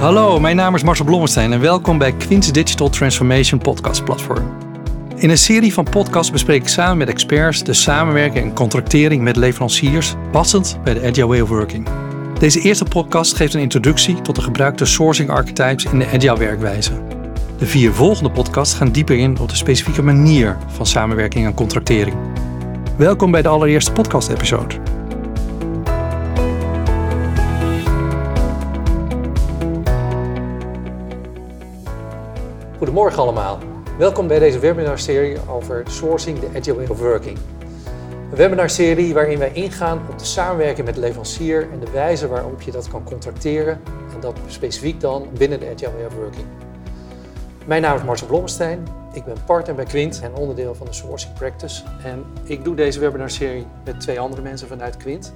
Hallo, mijn naam is Marcel Blommestein en welkom bij Quints Digital Transformation Podcast Platform. In een serie van podcasts bespreek ik samen met experts de samenwerking en contractering met leveranciers, passend bij de Agile Way of Working. Deze eerste podcast geeft een introductie tot de gebruikte sourcing archetypes in de Agile werkwijze. De vier volgende podcasts gaan dieper in op de specifieke manier van samenwerking en contractering. Welkom bij de allereerste podcast-episode. Goedemorgen allemaal. Welkom bij deze webinarserie over sourcing, de Agile Way of Working. Een webinarserie waarin wij ingaan op de samenwerking met de leverancier en de wijze waarop je dat kan contracteren en dat specifiek dan binnen de Agile Way of Working. Mijn naam is Marcel Blommestein. Ik ben partner bij Quint en onderdeel van de Sourcing Practice. En ik doe deze webinarserie met twee andere mensen vanuit Quint.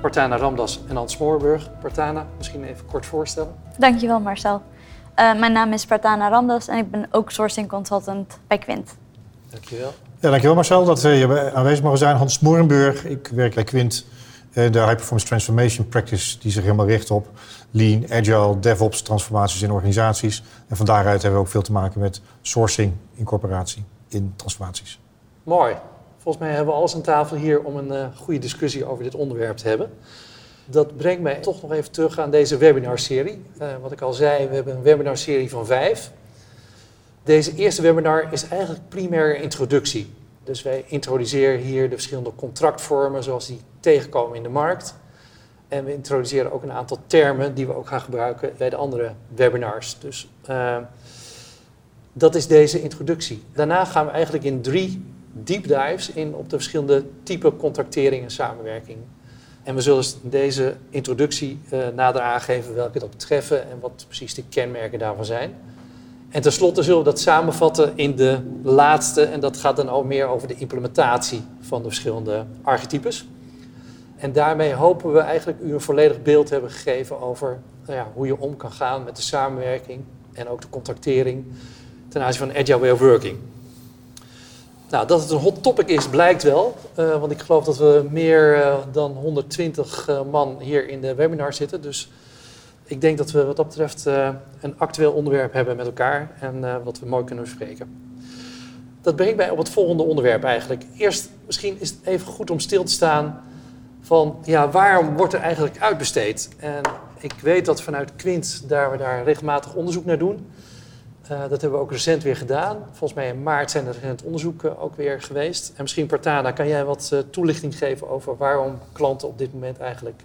Partana Ramdas en Hans Moorburg. Partana, misschien even kort voorstellen. Dankjewel Marcel. Uh, mijn naam is Partana Ramdas en ik ben ook sourcing consultant bij Quint. Dankjewel. Ja, dankjewel Marcel dat uh, je aanwezig mag zijn. Hans Moerenburg, ik werk bij Quint, uh, de High Performance Transformation Practice die zich helemaal richt op lean, agile, DevOps transformaties in organisaties. En van daaruit hebben we ook veel te maken met sourcing, incorporatie in transformaties. Mooi. Volgens mij hebben we alles aan tafel hier om een goede discussie over dit onderwerp te hebben. Dat brengt mij toch nog even terug aan deze webinarserie. Uh, wat ik al zei, we hebben een webinarserie van vijf. Deze eerste webinar is eigenlijk primair introductie. Dus wij introduceren hier de verschillende contractvormen zoals die tegenkomen in de markt. En we introduceren ook een aantal termen die we ook gaan gebruiken bij de andere webinars. Dus uh, dat is deze introductie. Daarna gaan we eigenlijk in drie deep dives in op de verschillende type contractering en samenwerking. En we zullen in deze introductie uh, nader aangeven welke dat betreffen en wat precies de kenmerken daarvan zijn. En tenslotte zullen we dat samenvatten in de laatste, en dat gaat dan ook meer over de implementatie van de verschillende archetypes. En daarmee hopen we eigenlijk u een volledig beeld hebben gegeven over nou ja, hoe je om kan gaan met de samenwerking en ook de contractering ten aanzien van Agile Way of Working. Nou, dat het een hot topic is, blijkt wel. Uh, want ik geloof dat we meer uh, dan 120 uh, man hier in de webinar zitten. Dus ik denk dat we wat dat betreft een actueel onderwerp hebben met elkaar en wat we mooi kunnen bespreken. Dat brengt mij op het volgende onderwerp eigenlijk. Eerst misschien is het even goed om stil te staan van ja, waarom wordt er eigenlijk uitbesteed? En ik weet dat vanuit Quint daar we daar regelmatig onderzoek naar doen. Uh, dat hebben we ook recent weer gedaan. Volgens mij in maart zijn er recent onderzoeken ook weer geweest. En misschien Partana, kan jij wat uh, toelichting geven over waarom klanten op dit moment eigenlijk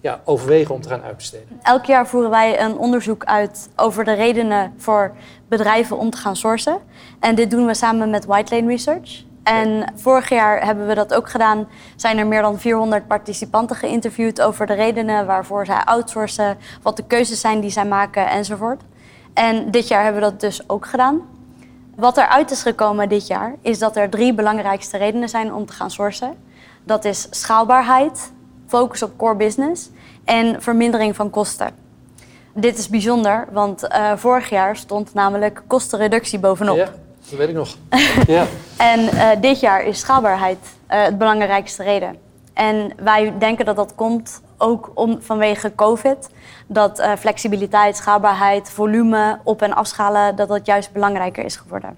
ja, overwegen om te gaan uitbesteden? Elk jaar voeren wij een onderzoek uit over de redenen voor bedrijven om te gaan sourcen. En dit doen we samen met White Lane Research. En vorig jaar hebben we dat ook gedaan. Zijn er meer dan 400 participanten geïnterviewd over de redenen waarvoor zij outsourcen, wat de keuzes zijn die zij maken enzovoort. En dit jaar hebben we dat dus ook gedaan. Wat eruit is gekomen dit jaar is dat er drie belangrijkste redenen zijn om te gaan sourcen. Dat is schaalbaarheid, focus op core business en vermindering van kosten. Dit is bijzonder, want uh, vorig jaar stond namelijk kostenreductie bovenop. Ja, dat weet ik nog. ja. En uh, dit jaar is schaalbaarheid uh, het belangrijkste reden. En wij denken dat dat komt ook om, vanwege COVID. Dat uh, flexibiliteit, schaalbaarheid, volume, op- en afschalen, dat dat juist belangrijker is geworden.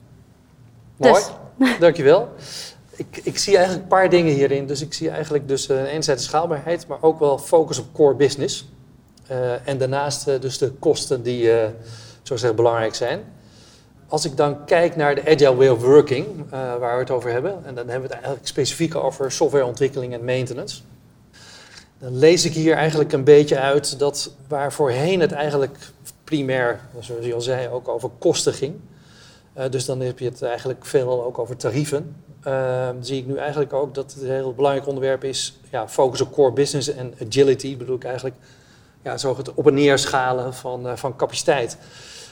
Mooi, dus. dankjewel. Ik, ik zie eigenlijk een paar dingen hierin. Dus ik zie eigenlijk dus uh, enerzijds schaalbaarheid, maar ook wel focus op core business. Uh, en daarnaast uh, dus de kosten die, zo zeggen, belangrijk zijn. Als ik dan kijk naar de agile way of working, waar we het over hebben, en dan hebben we het eigenlijk specifiek over softwareontwikkeling en maintenance dan lees ik hier eigenlijk een beetje uit dat waar voorheen het eigenlijk primair, zoals je al zei, ook over kosten ging. Uh, dus dan heb je het eigenlijk veelal ook over tarieven. Uh, zie ik nu eigenlijk ook dat het een heel belangrijk onderwerp is, ja, focus op core business en agility, bedoel ik eigenlijk, ja, zo het op- en neerschalen van, uh, van capaciteit.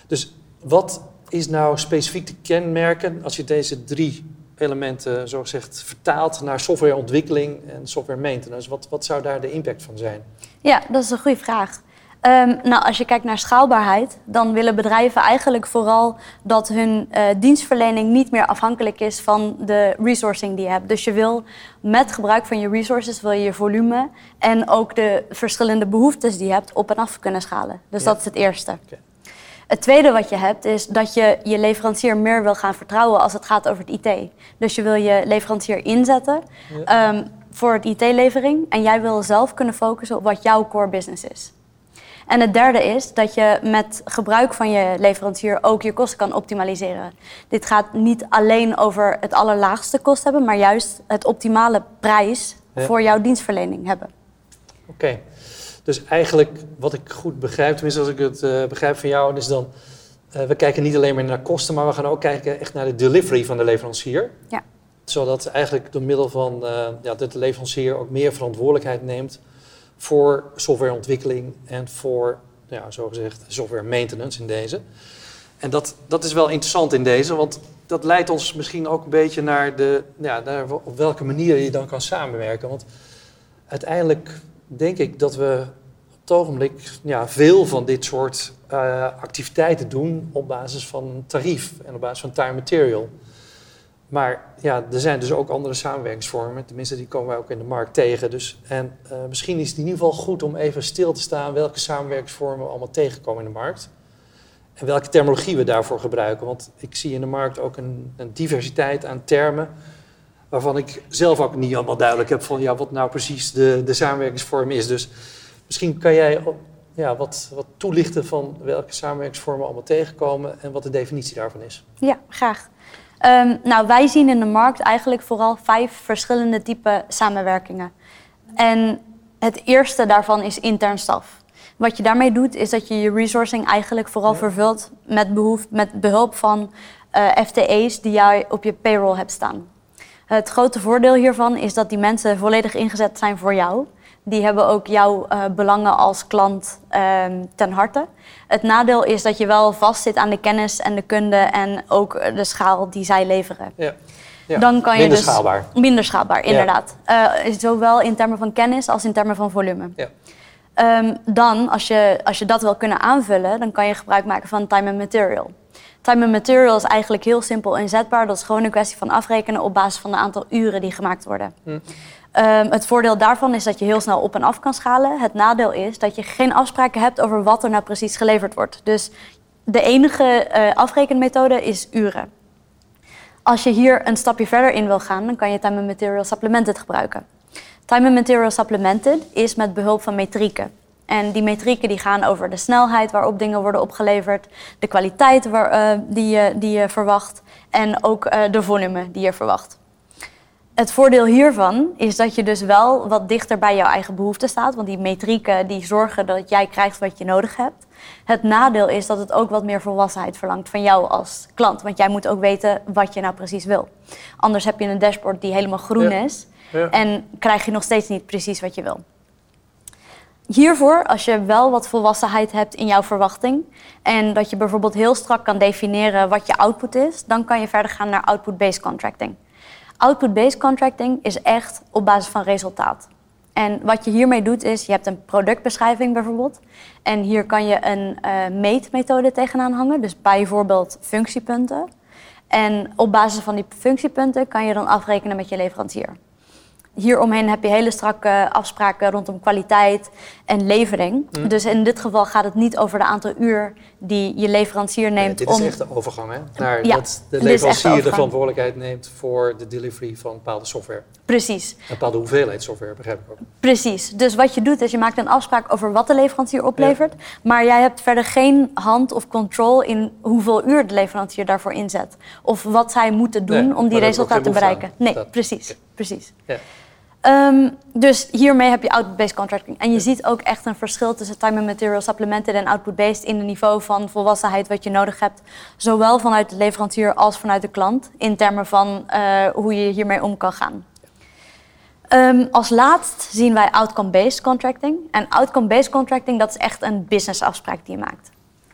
Dus wat is nou specifiek te kenmerken als je deze drie elementen, zo gezegd, vertaalt naar softwareontwikkeling en software maintenance? Wat, wat zou daar de impact van zijn? Ja, dat is een goede vraag. Ehm, nou, als je kijkt naar schaalbaarheid, dan willen bedrijven eigenlijk vooral dat hun uh, dienstverlening niet meer afhankelijk is van de resourcing die je hebt. Dus je wil met gebruik van je resources wil je, je volume en ook de verschillende behoeftes die je hebt op en af kunnen schalen. Dus dat is het eerste. Het tweede wat je hebt is dat je je leverancier meer wil gaan vertrouwen als het gaat over het IT. Dus je wil je leverancier inzetten ehm, voor het IT-levering en jij wil zelf kunnen focussen op wat jouw core business is. En het derde is dat je met gebruik van je leverancier ook je kosten kan optimaliseren. Dit gaat niet alleen over het allerlaagste kost hebben, maar juist het optimale prijs voor jouw dienstverlening hebben. Oké. Dus eigenlijk, wat ik goed begrijp, tenminste als ik het uh, begrijp van jou, is dan... Uh, we kijken niet alleen maar naar kosten, maar we gaan ook kijken echt naar de delivery van de leverancier. Ja. Zodat eigenlijk door middel van uh, ja, dat de leverancier ook meer verantwoordelijkheid neemt voor softwareontwikkeling en voor, ja, zogezegd, software maintenance in deze. En dat, dat is wel interessant in deze, want dat leidt ons misschien ook een beetje naar, de, ja, naar op welke manier je dan kan samenwerken. Want uiteindelijk denk ik dat we op het ogenblik ja, veel van dit soort uh, activiteiten doen op basis van tarief en op basis van time material. Maar ja, er zijn dus ook andere samenwerkingsvormen. Tenminste, die komen wij ook in de markt tegen. Dus, en uh, misschien is het in ieder geval goed om even stil te staan welke samenwerkingsvormen we allemaal tegenkomen in de markt. En welke terminologie we daarvoor gebruiken. Want ik zie in de markt ook een, een diversiteit aan termen. Waarvan ik zelf ook niet allemaal duidelijk heb van ja, wat nou precies de, de samenwerkingsvorm is. Dus misschien kan jij ja, wat, wat toelichten van welke samenwerkingsvormen allemaal tegenkomen en wat de definitie daarvan is. Ja, graag. Um, nou, wij zien in de markt eigenlijk vooral vijf verschillende typen samenwerkingen. En het eerste daarvan is intern staf. Wat je daarmee doet, is dat je je resourcing eigenlijk vooral vervult met, behoef, met behulp van uh, eh, FTE's die jij op je payroll hebt staan. Het grote voordeel hiervan is dat die mensen volledig ingezet zijn voor jou. Die hebben ook jouw uh, belangen als klant uh, ten harte. Het nadeel is dat je wel vastzit aan de kennis en de kunde en ook de schaal die zij leveren. Ja. Ja. Dan kan minder je dus schaalbaar. Minder schaalbaar, inderdaad. Uh, zowel in termen van kennis als in termen van volume. Ja. Um, dan, als je, als je dat wil kunnen aanvullen, dan kan je gebruik maken van time and material. Time and material is eigenlijk heel simpel inzetbaar. Dat is gewoon een kwestie van afrekenen op basis van het aantal uren die gemaakt worden. Hm. Um, het voordeel daarvan is dat je heel snel op en af kan schalen. Het nadeel is dat je geen afspraken hebt over wat er nou precies geleverd wordt. Dus de enige uh, afrekenmethode is uren. Als je hier een stapje verder in wil gaan, dan kan je Time and Material Supplemented gebruiken. Time and Material Supplemented is met behulp van metrieken. En die metrieken die gaan over de snelheid waarop dingen worden opgeleverd, de kwaliteit waar, uh, die, je, die je verwacht en ook uh, de volume die je verwacht. Het voordeel hiervan is dat je dus wel wat dichter bij jouw eigen behoeften staat, want die metrieken die zorgen dat jij krijgt wat je nodig hebt. Het nadeel is dat het ook wat meer volwassenheid verlangt van jou als klant, want jij moet ook weten wat je nou precies wil. Anders heb je een dashboard die helemaal groen ja. is en krijg je nog steeds niet precies wat je wil. Hiervoor, als je wel wat volwassenheid hebt in jouw verwachting en dat je bijvoorbeeld heel strak kan definiëren wat je output is, dan kan je verder gaan naar output-based contracting. Output-based contracting is echt op basis van resultaat. En wat je hiermee doet is, je hebt een productbeschrijving bijvoorbeeld. En hier kan je een uh, meetmethode tegenaan hangen, dus bijvoorbeeld functiepunten. En op basis van die functiepunten kan je dan afrekenen met je leverancier. Hieromheen heb je hele strakke afspraken rondom kwaliteit en levering. Mm. Dus in dit geval gaat het niet over de aantal uur die je leverancier neemt. Nee, dit is echt de overgang, hè? Naar ja, dat de leverancier de, de, verantwoordelijkheid neemt voor de delivery van bepaalde software. Precies. Een bepaalde hoeveelheid software, begrijp ik ook. Precies. Dus wat je doet is je maakt een afspraak over wat de leverancier oplevert. Ja. Maar jij hebt verder geen hand of control in hoeveel uur de leverancier daarvoor inzet. Of wat zij moeten doen nee, om die resultaten te bereiken. Nee, dat, precies. Okay. precies. Ja. Um, dus hiermee heb je output-based contracting. En je ziet ook echt een verschil tussen time and material supplemented en output-based in het niveau van volwassenheid wat je nodig hebt. Zowel vanuit de leverancier als vanuit de klant. In termen van uh, hoe je hiermee om kan gaan. Um, als laatst zien wij outcome-based contracting. En outcome-based contracting dat is echt een businessafspraak die je maakt.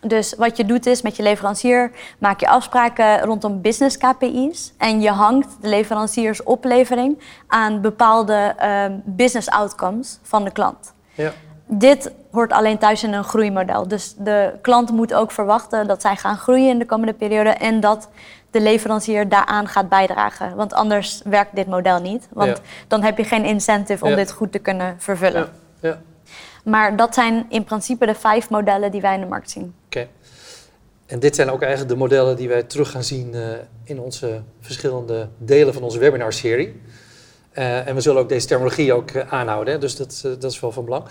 Dus wat je doet is met je leverancier maak je afspraken rondom business KPI's. En je hangt de leveranciersoplevering aan bepaalde uh, business outcomes van de klant. Ja. dit hoort alleen thuis in een groeimodel. Dus de klant moet ook verwachten dat zij gaan groeien in de komende periode en dat de leverancier daaraan gaat bijdragen. Want anders werkt dit model niet. Want Ja. dan heb je geen incentive om Ja. dit goed te kunnen vervullen. Ja, ja. Maar dat zijn in principe de vijf modellen die wij in de markt zien. En dit zijn ook eigenlijk de modellen die wij terug gaan zien eh, in onze verschillende delen van onze webinarserie. Eh en we zullen ook deze terminologie ook eh, aanhouden, hè, dus dat, dat is wel van belang.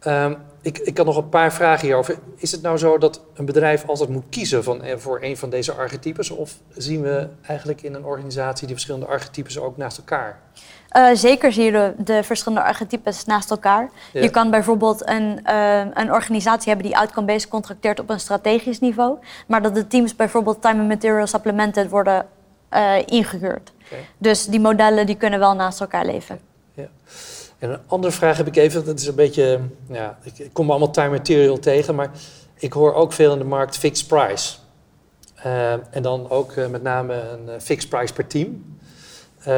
Ehm, ik, ik had nog een paar vragen hierover. Is het nou zo dat een bedrijf altijd moet kiezen van, eh, voor een van deze archetypes? Of zien we eigenlijk in een organisatie die verschillende archetypes ook naast elkaar? Eh, zeker zie je de, de verschillende archetypes naast elkaar. Ja. Je kan bijvoorbeeld een, eh, een organisatie hebben die outcome-based contracteert op een strategisch niveau, maar dat de teams bijvoorbeeld time and material supplemented worden eh, ingehuurd. Dus die modellen die kunnen wel naast elkaar leven. En een andere vraag heb ik even, dat is een beetje, ja, ik, kom allemaal time material tegen, maar ik hoor ook veel in de markt fixed price. Eh, en dan ook eh, met name een eh, fixed price per team.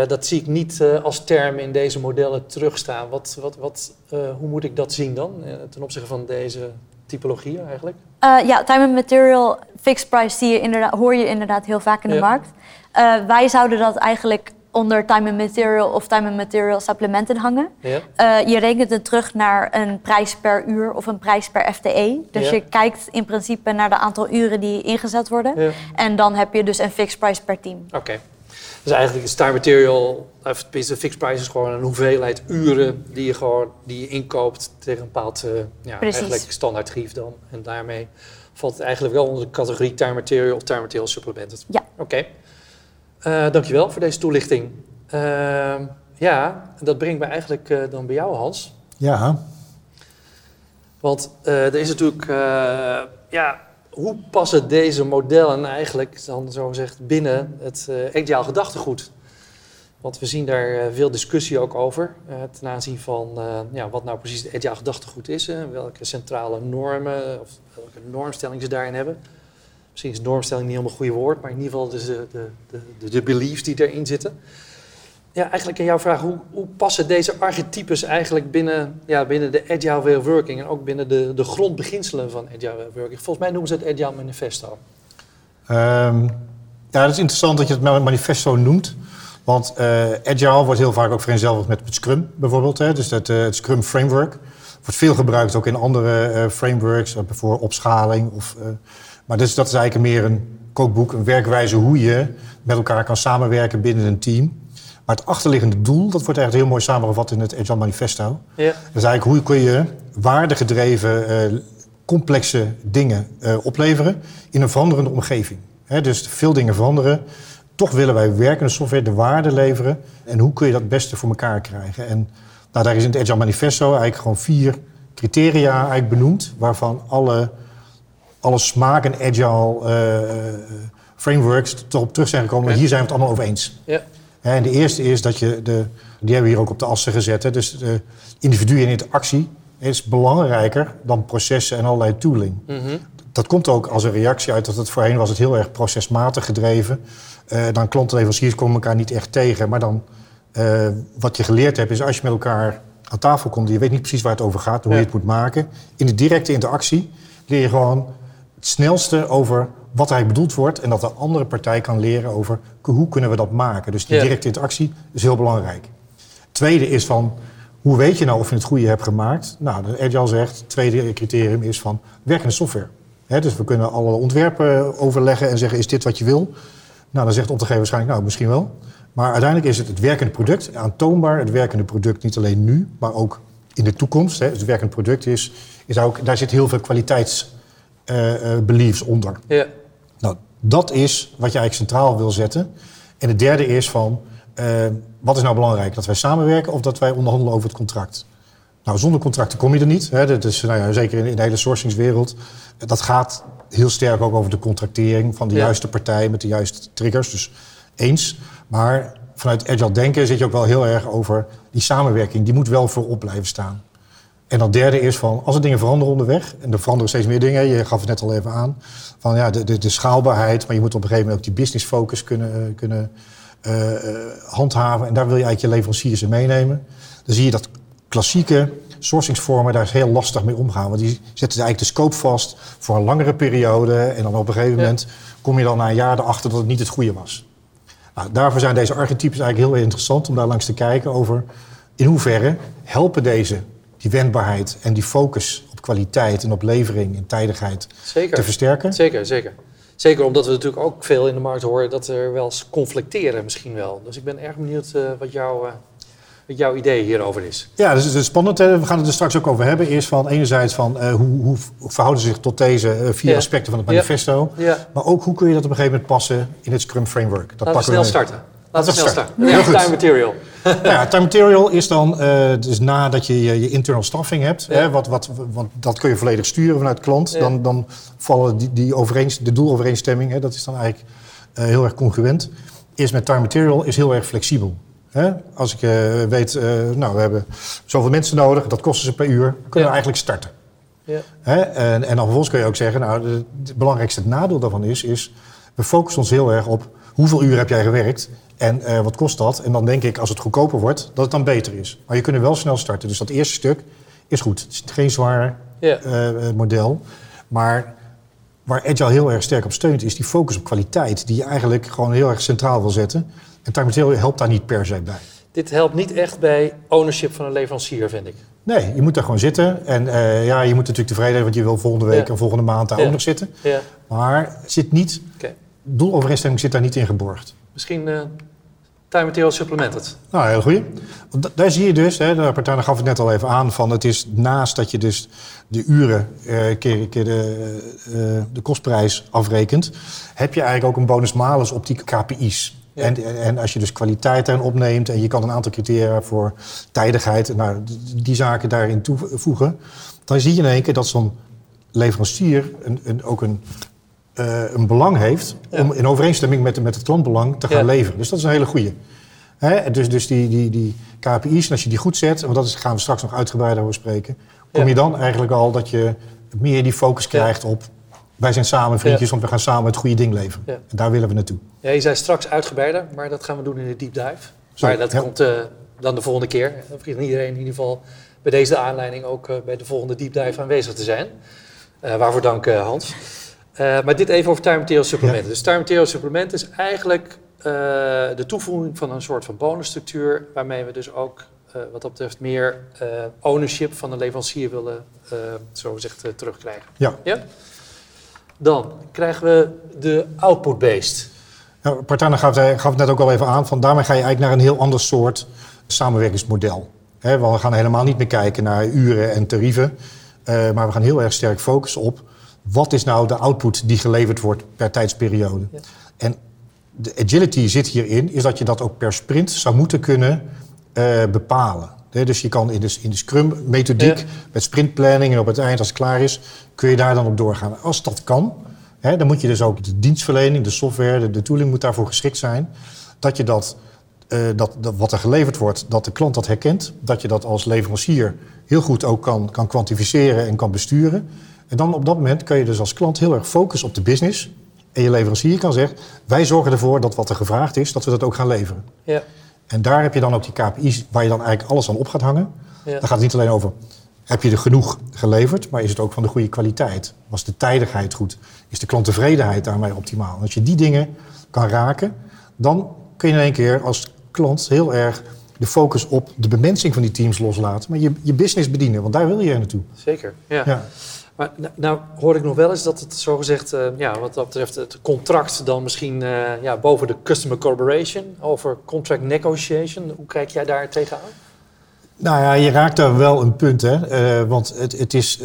Dat zie ik niet als term in deze modellen terugstaan. Wat, wat, wat, hoe moet ik dat zien dan ten opzichte van deze typologieën eigenlijk? Ja, time and material fixed price zie je inderdaad, hoor je inderdaad heel vaak in de Ja. markt. Wij zouden dat eigenlijk onder time and material of time and material supplemented hangen. Ja? Eh, je rekent het terug naar een prijs per uur of een prijs per FTE. Dus Ja. je kijkt in principe naar de aantal uren die ingezet worden. Ja. En dan heb je dus een fixed price per team. Oké. Dus eigenlijk is time material, of tenminste fixed price is gewoon een hoeveelheid uren die je gewoon die je inkoopt tegen een bepaald uh, ja, eigenlijk standaard tarief dan. En daarmee valt het eigenlijk wel onder de categorie time material of time material supplemented. Ja. Oké. Eh, dankjewel voor deze toelichting. Ehm, ja, dat brengt me eigenlijk eh, dan bij jou Hans. Ja, Want eh, er is natuurlijk, ja, hoe passen deze modellen eigenlijk dan zo gezegd binnen het agile gedachtegoed? Want we zien daar veel discussie ook over ten aanzien van ja, wat nou precies het agile gedachtegoed is. en welke centrale normen of welke normstellingen ze daarin hebben. Misschien is normstelling niet helemaal een goede woord, maar in ieder geval dus de, de, de, de, beliefs die erin zitten. Ja, eigenlijk in jouw vraag, hoe, hoe passen deze archetypes eigenlijk binnen, ja, binnen de Agile Way of Working en ook binnen de, de grondbeginselen van Agile Way of Working? Volgens mij noemen ze het Agile Manifesto. Ehm, ja, het is interessant dat je het manifesto noemt. Want eh, Agile wordt heel vaak ook vereenzelvigd met het Scrum bijvoorbeeld. Hè? Dus dat, eh, het Scrum Framework wordt veel gebruikt ook in andere eh, frameworks, eh, voor opschaling. Of, eh, maar dus, dat is eigenlijk meer een kookboek, een werkwijze hoe je met elkaar kan samenwerken binnen een team. Maar het achterliggende doel, dat wordt eigenlijk heel mooi samengevat in het Agile Manifesto. Ja, Dat is eigenlijk hoe kun je waardegedreven, eh, complexe dingen eh, opleveren in een veranderende omgeving. Dus veel dingen veranderen. Toch willen wij werkende software de waarde leveren. En hoe kun je dat het beste voor elkaar krijgen? En nou, daar is in het Agile Manifesto eigenlijk gewoon vier criteria eigenlijk benoemd... waarvan alle, alle smaak en agile eh, frameworks erop terug zijn gekomen. Oké. Hier zijn we het allemaal over eens. ja, En de eerste is dat je, de, die hebben we hier ook op de assen gezet. Hè, dus de individu in interactie is belangrijker dan processen en allerlei tooling. mhm, Dat komt ook als een reactie uit dat het voorheen was het heel erg procesmatig gedreven. Eh dan klanten en leveranciers komen elkaar niet echt tegen. Maar dan eh, wat je geleerd hebt is als je met elkaar aan tafel komt... je weet niet precies waar het over gaat, hoe Ja. je het moet maken... in de directe interactie leer je gewoon het snelste over wat er eigenlijk bedoeld wordt... en dat de andere partij kan leren over hoe kunnen we dat maken. Dus die Ja. directe interactie is heel belangrijk. Tweede is van, hoe weet je nou of je het goede hebt gemaakt? Nou, de Agile zegt, het tweede criterium is van werkende software. Dus we kunnen alle ontwerpen overleggen en zeggen, is dit wat je wil? Nou, dan zegt de opdrachtgever waarschijnlijk, nou, misschien wel. Maar uiteindelijk is het het werkende product, aantoonbaar het werkende product, niet alleen nu, maar ook in de toekomst. Dus het werkende product is, is ook, daar zit heel veel kwaliteitsbeliefs onder. ja, Nou, dat is wat je eigenlijk centraal wil zetten. En het derde is van, eh, wat is nou belangrijk? Dat wij samenwerken of dat wij onderhandelen over het contract? Nou, zonder contracten kom je er niet. Hè. Dat is, nou ja, zeker in, in de hele sourcingswereld. Dat gaat heel sterk ook over de contractering van de Ja. juiste partij met de juiste triggers. Dus eens. Maar vanuit agile denken zit je ook wel heel erg over die samenwerking. Die moet wel voorop blijven staan. En dat derde is van, als er dingen veranderen onderweg, en er veranderen steeds meer dingen, je gaf het net al even aan, van ja, de, de, de schaalbaarheid, maar je moet op een gegeven moment ook die business focus kunnen, eh, kunnen eh, eh, handhaven. En daar wil je eigenlijk je leveranciers in meenemen. Dan zie je dat klassieke sourcingsvormen, daar is heel lastig mee omgaan. Want die zetten eigenlijk de scope vast voor een langere periode. En dan op een gegeven Ja. moment kom je dan na een jaar erachter dat het niet het goede was. Nou, daarvoor zijn deze archetypes eigenlijk heel interessant om daar langs te kijken over in hoeverre helpen deze die wendbaarheid en die focus op kwaliteit en op levering en tijdigheid Zeker. te versterken. Zeker, zeker. Zeker omdat we natuurlijk ook veel in de markt horen dat er wel eens conflicteren misschien wel. Dus ik ben erg benieuwd eh, wat, jouw, eh, wat jouw idee hierover is. Ja, dus het is spannend. Hè. We gaan het er straks ook over hebben. Eerst van enerzijds van eh, hoe, hoe verhouden ze zich tot deze vier Ja. aspecten van het manifesto. Ja, Maar ook hoe kun je dat op een gegeven moment passen in het Scrum Framework. Dat laten we snel mee. starten. Laten we snel starten. starten. Goed. time material. Nou ja, time material is dan eh, dus nadat je je, je internal staffing hebt, Ja. hè, wat, wat, want dat kun je volledig sturen vanuit klant, Ja. dan, dan vallen die, die overeens, de doelovereenstemming, hè, dat is dan eigenlijk eh, heel erg congruent, is met time material is heel erg flexibel. Hè? Als ik eh, weet, nou we hebben zoveel mensen nodig, dat kosten ze per uur, kunnen we eigenlijk starten. Ja. Hè? En, en dan vervolgens kun je ook zeggen, nou het belangrijkste nadeel daarvan is, is we focussen ons heel erg op hoeveel uur heb jij gewerkt en eh, wat kost dat? En dan denk ik, als het goedkoper wordt, dat het dan beter is. Maar je kunt er wel snel starten. Dus dat eerste stuk is goed. Het is geen zwaar eh, eh, model. Maar waar Agile heel erg sterk op steunt, is die focus op kwaliteit. Die je eigenlijk gewoon heel erg centraal wil zetten. En Time helpt daar niet per se bij. Dit helpt niet echt bij ownership van een leverancier, vind ik. Nee, je moet daar gewoon zitten. En ja, je moet natuurlijk tevreden zijn, want je wil volgende week Ja. en volgende maand daar Ja. ook nog zitten. Ja, Maar het zit niet, oké. doelovereenstemming zit daar niet in geborgd. Misschien eh time material supplemented. Nou, heel goed. Daar zie je dus, hè, de rapporteur gaf het net al even aan, van het is naast dat je dus de uren eh, keer, keer de, eh, de kostprijs afrekent, heb je eigenlijk ook een bonus malus op die KPI's. Ja. En, en- als je dus kwaliteit daarin opneemt en je kan een aantal criteria voor tijdigheid, nou, die, zaken daarin toevoegen, dan zie je in één keer dat zo'n leverancier een, een, ook een, een belang heeft om in overeenstemming met, met het klantbelang te gaan leveren. Dus dat is een hele goede. Dus, dus die, die, die KPI's, als je die goed zet, want dat is, gaan we straks nog uitgebreider over spreken, kom Ja. je dan eigenlijk al dat je meer die focus Ja. krijgt op wij zijn samen vriendjes, want we gaan samen het goede ding leveren. Ja. En daar willen we naartoe. Ja, je zei straks uitgebreider, maar dat gaan we doen in de deep dive. Zo, maar dat komt eh, dan de volgende keer. Dan vergeet iedereen in ieder geval bij deze aanleiding ook eh, bij de volgende deep dive aanwezig te zijn. Eh, waarvoor dank eh, Hans. Eh, maar dit even over time material supplementen. Dus time material supplement is eigenlijk eh, de toevoeging van een soort van bonusstructuur, waarmee we dus ook eh, wat dat betreft meer ownership van de leverancier willen, zo gezegd, terugkrijgen. Ja. ja? Dan krijgen we de output-based. Nou, Partana gaf, gaf het net ook al even aan, van daarmee ga je eigenlijk naar een heel ander soort samenwerkingsmodel. Want we gaan helemaal niet meer kijken naar uren en tarieven, maar we gaan heel erg sterk focussen op wat is nou de output die geleverd wordt per tijdsperiode. Ja. En de agility zit hierin, is dat je dat ook per sprint zou moeten kunnen eh, bepalen. Dus je kan in de, in de Scrum-methodiek, Ja. met sprintplanning en op het eind als het klaar is, kun je daar dan op doorgaan. Als dat kan, hè, dan moet je dus ook de dienstverlening, de software, de, de tooling moet daarvoor geschikt zijn. Dat je dat, eh, dat, dat wat er geleverd wordt, dat de klant dat herkent. Dat je dat als leverancier heel goed ook kan, kan kwantificeren en kan besturen. En dan op dat moment kun je dus als klant heel erg focussen op de business. En je leverancier kan zeggen, wij zorgen ervoor dat wat er gevraagd is, dat we dat ook gaan leveren. Ja, En daar heb je dan ook die KPI's waar je dan eigenlijk alles aan op gaat hangen. ja. Dan gaat het niet alleen over, heb je er genoeg geleverd, maar is het ook van de goede kwaliteit? Was de tijdigheid goed? Is de klanttevredenheid daarmee optimaal? En als je die dingen kan raken, dan kun je in één keer als klant heel erg de focus op de bemensing van die teams loslaten. Maar je, je business bedienen, want daar wil je naartoe. Zeker. Ja. Ja. Maar nou, hoor ik nog wel eens dat het zogezegd, eh ja, wat dat betreft, het contract dan misschien eh, ja, boven de customer collaboration over contract negotiation. Hoe kijk jij daar tegenaan? Nou ja, je raakt daar wel een punt, hè. Eh, want het, het is,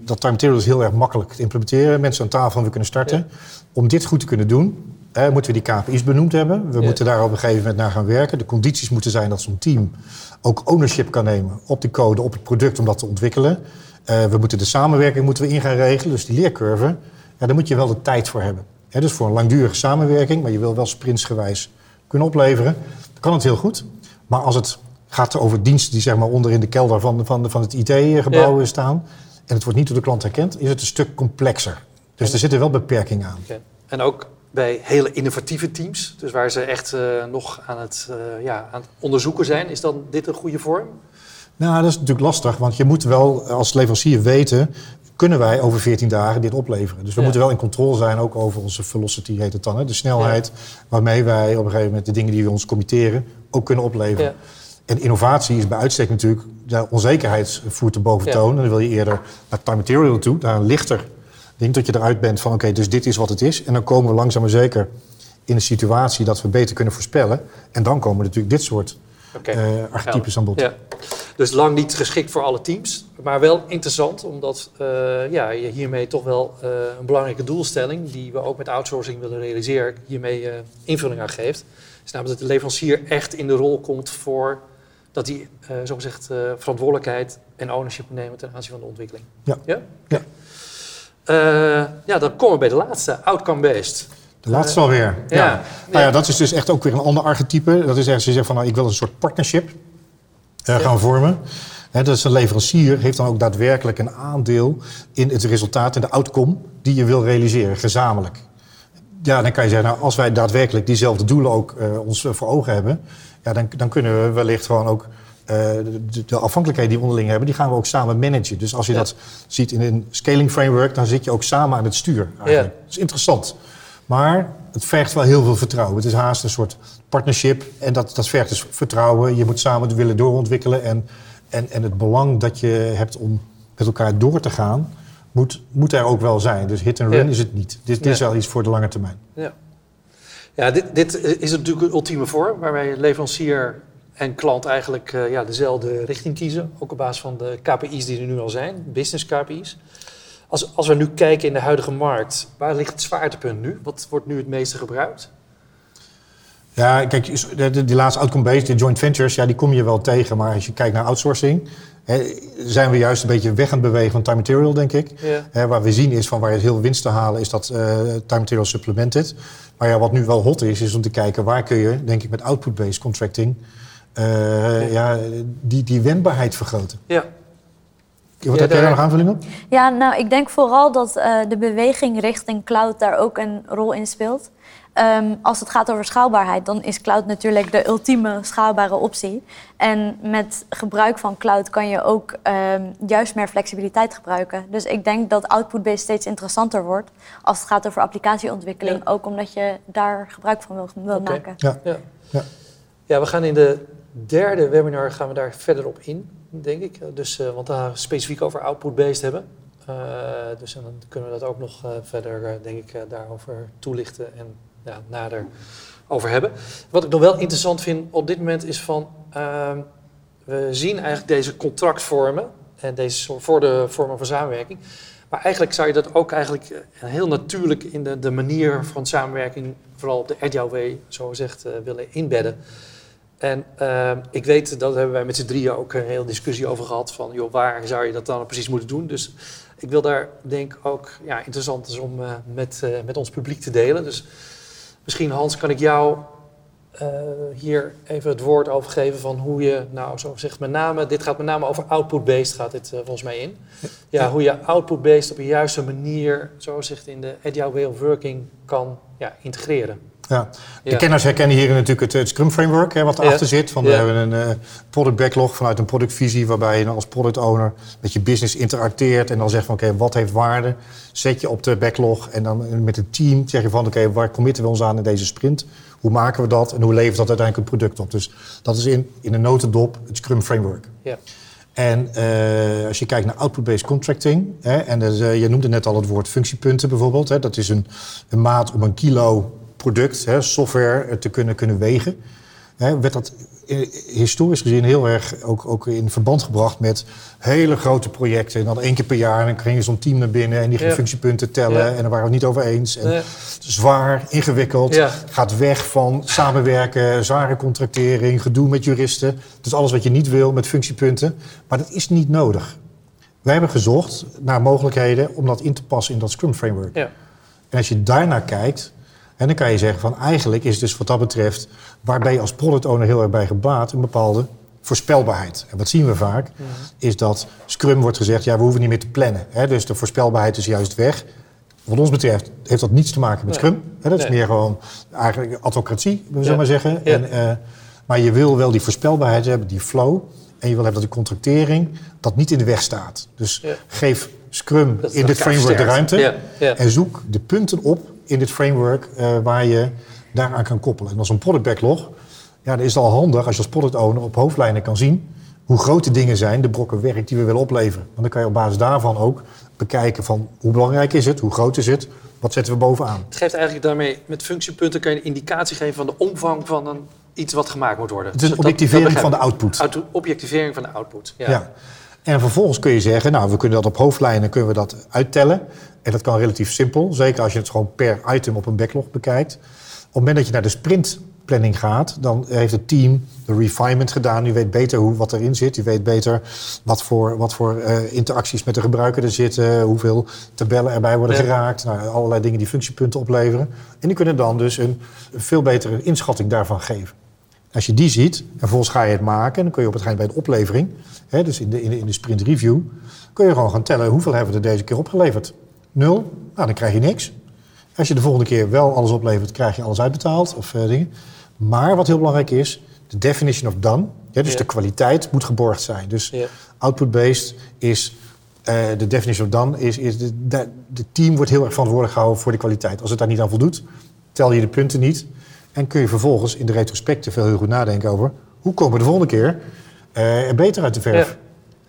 dat time material is heel erg makkelijk te implementeren. Mensen aan tafel en we kunnen starten. Om dit goed te kunnen doen, moeten we die KPI's benoemd hebben. We Ja. moeten daar op een gegeven moment naar gaan werken. De condities moeten zijn dat zo'n team ook ownership kan nemen op de code, op het product om dat te ontwikkelen. Eh, we moeten de samenwerking moeten we in gaan regelen, dus die leercurve. Ja, daar moet je wel de tijd voor hebben. Dus voor een langdurige samenwerking, maar je wil wel sprintsgewijs kunnen opleveren. Dan kan het heel goed. Maar als het gaat over diensten die zeg maar onder in de kelder van, van, van het IT-gebouw staan... en het wordt niet door de klant herkend, is het een stuk complexer. Dus er zitten wel beperkingen aan. En ook bij hele innovatieve teams, dus waar ze echt eh, nog aan het, eh, ja, aan het onderzoeken zijn, is dan dit een goede vorm? Nou, dat is natuurlijk lastig, want je moet wel als leverancier weten... kunnen wij over 14 dagen dit opleveren. Dus we Ja. moeten wel in controle zijn, ook over onze velocity heet het dan. Hè? De snelheid waarmee wij op een gegeven moment de dingen die we ons committeren... ook kunnen opleveren. Ja. En innovatie is bij uitstek natuurlijk... de onzekerheid voert de boventoon. En dan wil je eerder naar time material toe, naar een lichter ding... dat je eruit bent van oké, dus dit is wat het is. En dan komen we langzaam maar zeker in een situatie... dat we beter kunnen voorspellen. En dan komen natuurlijk dit soort eh, archetypes aan bod. Dus lang niet geschikt voor alle teams, maar wel interessant, omdat eh, ja, je hiermee toch wel eh, een belangrijke doelstelling, die we ook met outsourcing willen realiseren, hiermee eh, invulling aan geeft. Is namelijk dat de leverancier echt in de rol komt voor dat hij, eh zogezegd, eh verantwoordelijkheid en ownership neemt ten aanzien van de ontwikkeling. Ja. Ja? Ja. Ja, dan komen we bij de laatste, outcome-based. De laatste alweer. Ja. ja. Nou ja, dat is dus echt ook weer een ander archetype. Dat is echt, ze zeggen van nou, ik wil een soort partnership gaan vormen. Hè, dus een leverancier heeft dan ook daadwerkelijk een aandeel in het resultaat en de outcome die je wil realiseren, gezamenlijk. Ja, dan kan je zeggen, nou, als wij daadwerkelijk diezelfde doelen ook eh, ons voor ogen hebben, ja, dan, dan kunnen we wellicht gewoon ook eh, de, de afhankelijkheden die we onderling hebben, die gaan we ook samen managen. Dus als je Ja. dat ziet in een scaling framework, dan zit je ook samen aan het stuur. Eigenlijk. Ja. Dat is interessant. Maar het vergt wel heel veel vertrouwen. Het is haast een soort partnership. En dat, dat vergt dus vertrouwen. Je moet samen willen doorontwikkelen. En, en, en het belang dat je hebt om met elkaar door te gaan, moet, moet er ook wel zijn. Dus hit and run Ja. is het niet. Dit, dit Ja. is wel iets voor de lange termijn. Ja, ja dit, dit is natuurlijk een ultieme vorm waarbij leverancier en klant eigenlijk eh, ja, dezelfde richting kiezen. Ook op basis van de KPI's die er nu al zijn, business KPI's. Als, als we nu kijken in de huidige markt, waar ligt het zwaartepunt nu? Wat wordt nu het meeste gebruikt? Ja, kijk, die laatste outcome-based, de joint ventures, ja, die kom je wel tegen. Maar als je kijkt naar outsourcing, hè, zijn we juist een beetje weg aan het bewegen van time material, denk ik. Ja. Hè, waar we zien is van waar je heel winst te halen, is dat eh, time material supplemented. Maar ja, wat nu wel hot is, is om te kijken waar kun je, denk ik, met output-based contracting, eh, ja, die, die wendbaarheid vergroten. Ja, Wat Ja, heb jij daar- nog aanvulling op? Ja, nou, ik denk vooral dat eh, de beweging richting cloud daar ook een rol in speelt. Ehm, als het gaat over schaalbaarheid, dan is cloud natuurlijk de ultieme schaalbare optie. En met gebruik van cloud kan je ook ehm, juist meer flexibiliteit gebruiken. Dus ik denk dat output-based steeds interessanter wordt als het gaat over applicatieontwikkeling. Ook omdat je daar gebruik van wil, wil Oké. maken. Ja. ja. Ja. ja, we gaan in de derde webinar gaan we daar verder op in, denk ik. Dus, eh, want we specifiek over output-based hebben. Eh, dus dan kunnen we dat ook nog eh, verder, denk ik, daarover toelichten en ja, nader over hebben. Wat ik nog wel interessant vind op dit moment is van... ehm, we zien eigenlijk deze contractvormen en deze voor de vormen van samenwerking. Maar eigenlijk zou je dat ook eigenlijk heel natuurlijk in de, de manier van samenwerking, vooral op de agile way, zo gezegd, willen inbedden. En ehm, ik weet, dat hebben wij met z'n drieën ook een hele discussie over gehad, van joh, waar zou je dat dan precies moeten doen? Dus ik wil daar denk ik ook, ja, interessant is om eh, met, eh, met ons publiek te delen. Dus misschien Hans, kan ik jou eh, hier even het woord over geven van hoe je, nou zo zegt met name, dit gaat met name over output-based gaat dit volgens mij in. Ja, hoe je output-based op een juiste manier, zo zegt in de agile way of working, kan ja, integreren. Ja. De Ja. kenners herkennen hier natuurlijk het, het Scrum Framework, hè, wat erachter Ja. zit. Van, Ja. We hebben een eh, product backlog vanuit een productvisie, waarbij je als product owner met je business interacteert en dan zegt van oké, wat heeft waarde? Zet je op de backlog en dan met het team zeg je van oké, waar committen we ons aan in deze sprint? Hoe maken we dat en hoe levert dat uiteindelijk een product op? Dus dat is in, in een notendop het Scrum Framework. Ja. En eh, als je kijkt naar output-based contracting, hè, en eh, je noemde net al het woord functiepunten bijvoorbeeld. Hè, dat is een, een maat om een kilo product, hè, software, eh, te kunnen, kunnen wegen. Hè, werd dat eh, historisch gezien heel erg ook, ook in verband gebracht met hele grote projecten. En dan één keer per jaar en dan ging je zo'n team naar binnen en die ging Ja. functiepunten tellen. Ja. En daar waren we het niet over eens. En Nee. Zwaar, ingewikkeld, Ja. gaat weg van samenwerken, zware contractering, gedoe met juristen. Dus alles wat je niet wil met functiepunten. Maar dat is niet nodig. Wij hebben gezocht naar mogelijkheden om dat in te passen in dat Scrum Framework. Ja. En als je daarnaar kijkt, en dan kan je zeggen van eigenlijk is dus wat dat betreft, waar ben je als product owner heel erg bij gebaat, een bepaalde voorspelbaarheid. En wat zien we vaak, is dat Scrum wordt gezegd, ja we hoeven niet meer te plannen. Hè? Dus de voorspelbaarheid is juist weg. Wat ons betreft heeft dat niets te maken met Nee. Scrum. Hè? Dat is meer gewoon eigenlijk advocratie, we Ja. zullen maar zeggen. Ja. En, eh, maar je wil wel die voorspelbaarheid hebben, die flow En je wil hebben dat die contractering dat niet in de weg staat. Dus geef Scrum in dit framework de ruimte. En zoek de punten op in dit framework eh, waar je daaraan kan koppelen. En als een product backlog, ja, dan is het al handig als je als product owner op hoofdlijnen kan zien hoe groot de dingen zijn, de brokken werk die we willen opleveren. Want dan kan je op basis daarvan ook bekijken van hoe belangrijk is het, hoe groot is het, wat zetten we bovenaan. Het geeft eigenlijk daarmee, met functiepunten kan je een indicatie geven van de omvang van een, iets wat gemaakt moet worden. Het is een Dus dat- objectivering dat van de output. Auto- objectivering van de output. Ja. Ja. En vervolgens kun je zeggen, nou, we kunnen dat op hoofdlijnen kunnen we dat uittellen. En dat kan relatief simpel, zeker als je het gewoon per item op een backlog bekijkt. Op het moment dat je naar de sprintplanning gaat, dan heeft het team de refinement gedaan. Die weet beter hoe, wat erin zit. Die weet beter wat voor, wat voor eh, interacties met de gebruiker er zitten. Hoeveel tabellen erbij worden Ja. geraakt. Nou, allerlei dingen die functiepunten opleveren. En die kunnen dan dus een, een veel betere inschatting daarvan geven. Als je die ziet en vervolgens ga je het maken, dan kun je op het bij de oplevering, hè, dus in de, in, de, in de sprint review, kun je gewoon gaan tellen hoeveel hebben we er deze keer opgeleverd. Nul, nou dan krijg je niks. Als je de volgende keer wel alles oplevert, krijg je alles uitbetaald of eh, dingen. Maar wat heel belangrijk is, de definition of done, dus Ja. de kwaliteit moet geborgd zijn. Dus Ja. output-based is eh, de definition of done is, is de, de, de team wordt heel erg verantwoordelijk gehouden voor de kwaliteit. Als het daar niet aan voldoet, tel je de punten niet. En kun je vervolgens in de retrospecten heel goed nadenken over hoe komen we de volgende keer eh, er beter uit de verf.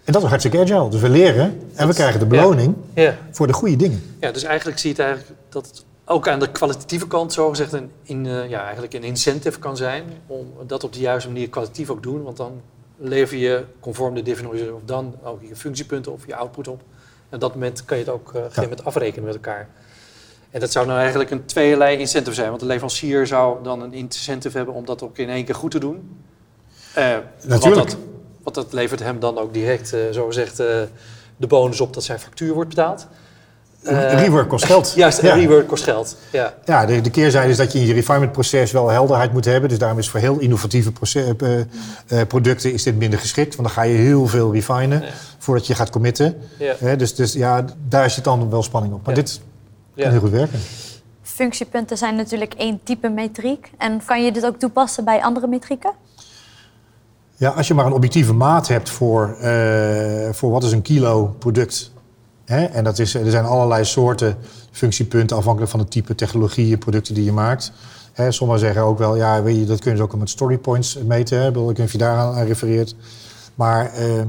En dat is hartstikke agile. Dus we leren en we krijgen de beloning Ja. voor de goede dingen. ja, dus eigenlijk zie je het eigenlijk dat het ook aan de kwalitatieve kant zogezegd een, in, eh, ja, eigenlijk een incentive kan zijn om dat op de juiste manier kwalitatief ook doen. Want dan lever je conform de definition of dan ook je functiepunten of je output op. En op dat moment kan je het ook op een gegeven moment afrekenen met elkaar. En dat zou nou eigenlijk een tweeërlei incentive zijn. Want de leverancier zou dan een incentive hebben om dat ook in één keer goed te doen. Eh, Natuurlijk. Dat, want dat levert hem dan ook direct, eh zogezegd, eh de bonus op dat zijn factuur wordt betaald. Eh, Rework kost geld. Juist, Ja. en rework kost geld. Ja, Ja, de, de keerzijde is dat je in je refinement proces wel helderheid moet hebben. Dus daarom is voor heel innovatieve proce- eh, eh, producten is dit minder geschikt. Want dan ga je heel veel refinen Ja. voordat je gaat committen. ja, dus, dus ja, daar zit dan wel spanning op. Maar Ja. dit ja. kan heel goed werken. Functiepunten zijn natuurlijk één type metriek. En kan je dit ook toepassen bij andere metrieken? Ja, als je maar een objectieve maat hebt voor, eh, voor wat is een kilo product. Hè? En dat is, er zijn allerlei soorten functiepunten afhankelijk van het type technologie en producten die je maakt. Hè, sommigen zeggen ook wel, ja, weet je, dat kun je dus ook met storypoints meten. Hè? Ik weet je daar aan aan refereert. Maar eh,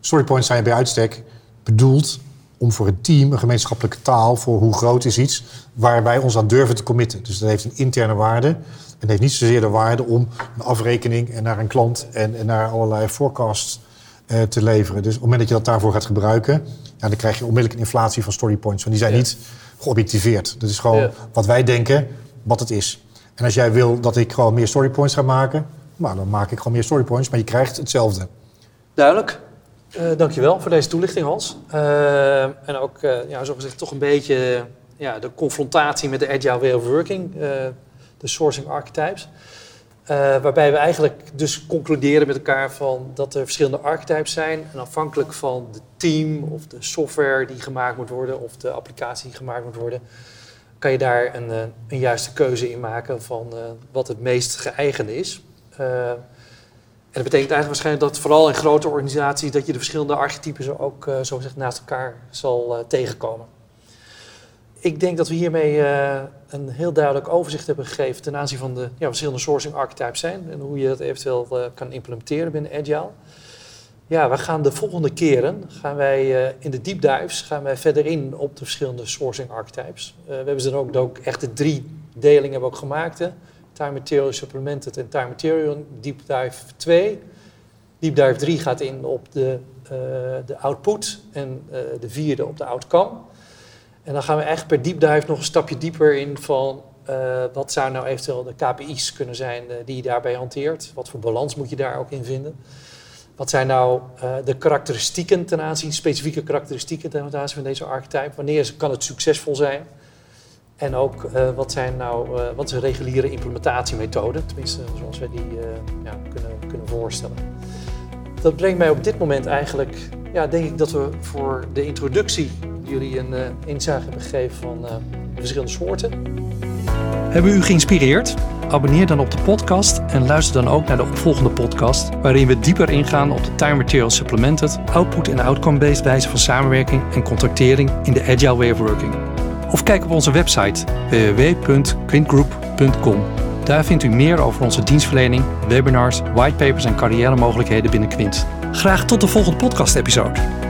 storypoints zijn bij uitstek bedoeld om voor het team een gemeenschappelijke taal voor hoe groot is iets waar wij ons aan durven te committen. Dus dat heeft een interne waarde. En heeft niet zozeer de waarde om een afrekening en naar een klant en, en naar allerlei forecasts eh, te leveren. Dus op het moment dat je dat daarvoor gaat gebruiken, ja, dan krijg je onmiddellijk een inflatie van storypoints. Want die zijn Ja. niet geobjectiveerd. Dat is gewoon Ja. wat wij denken, wat het is. En als jij wil dat ik gewoon meer storypoints ga maken, nou, dan maak ik gewoon meer storypoints, maar je krijgt hetzelfde. Duidelijk. Eh dankjewel voor deze toelichting, Hans. Eh, en ook, eh ja, zogezegd, toch een beetje ja, de confrontatie met de agile way of working, de sourcing archetypes. Waarbij we eigenlijk dus concluderen met elkaar van dat er verschillende archetypes zijn. En afhankelijk van het team of de software die gemaakt moet worden of de applicatie die gemaakt moet worden, kan je daar een, een juiste keuze in maken van wat het meest geëigend is. Eh, dat betekent eigenlijk waarschijnlijk dat vooral in grote organisaties dat je de verschillende archetypes ook uh, zo gezegd naast elkaar zal uh, tegenkomen. Ik denk dat we hiermee uh, een heel duidelijk overzicht hebben gegeven ten aanzien van de ja, verschillende sourcing archetypes zijn en hoe je dat eventueel kan implementeren binnen Agile. Ja, we gaan de volgende keren, gaan wij in de deep dives, gaan wij verder in op de verschillende sourcing archetypes. We hebben ze er ook, echt de drie delingen ook gemaakt. Time Material Supplemented en Time Material Deep Dive 2. Deep Dive 3 gaat in op de, uh, de output en uh, de vierde op de outcome. En dan gaan we echt per deep dive nog een stapje dieper in van uh, wat zou nou eventueel de KPI's kunnen zijn die je daarbij hanteert. Wat voor balans moet je daar ook in vinden. Wat zijn nou de karakteristieken ten aanzien, specifieke karakteristieken ten aanzien van deze archetype? Wanneer kan het succesvol zijn? En ook uh, wat zijn nou uh, wat is een reguliere implementatiemethode, tenminste zoals wij die uh, ja, kunnen, kunnen voorstellen. Dat brengt mij op dit moment eigenlijk, ja, denk ik dat we voor de introductie jullie een inzage hebben gegeven van de verschillende soorten. Hebben we u geïnspireerd? Abonneer dan op de podcast en luister dan ook naar de opvolgende podcast, waarin we dieper ingaan op de Time Material Supplemented, output- en outcome-based wijze van samenwerking en contractering in de Agile Way of Working. Of kijk op onze website www.quintgroup.com. Daar vindt u meer over onze dienstverlening, webinars, whitepapers en carrière mogelijkheden binnen Quint. Graag tot de volgende podcast-episode.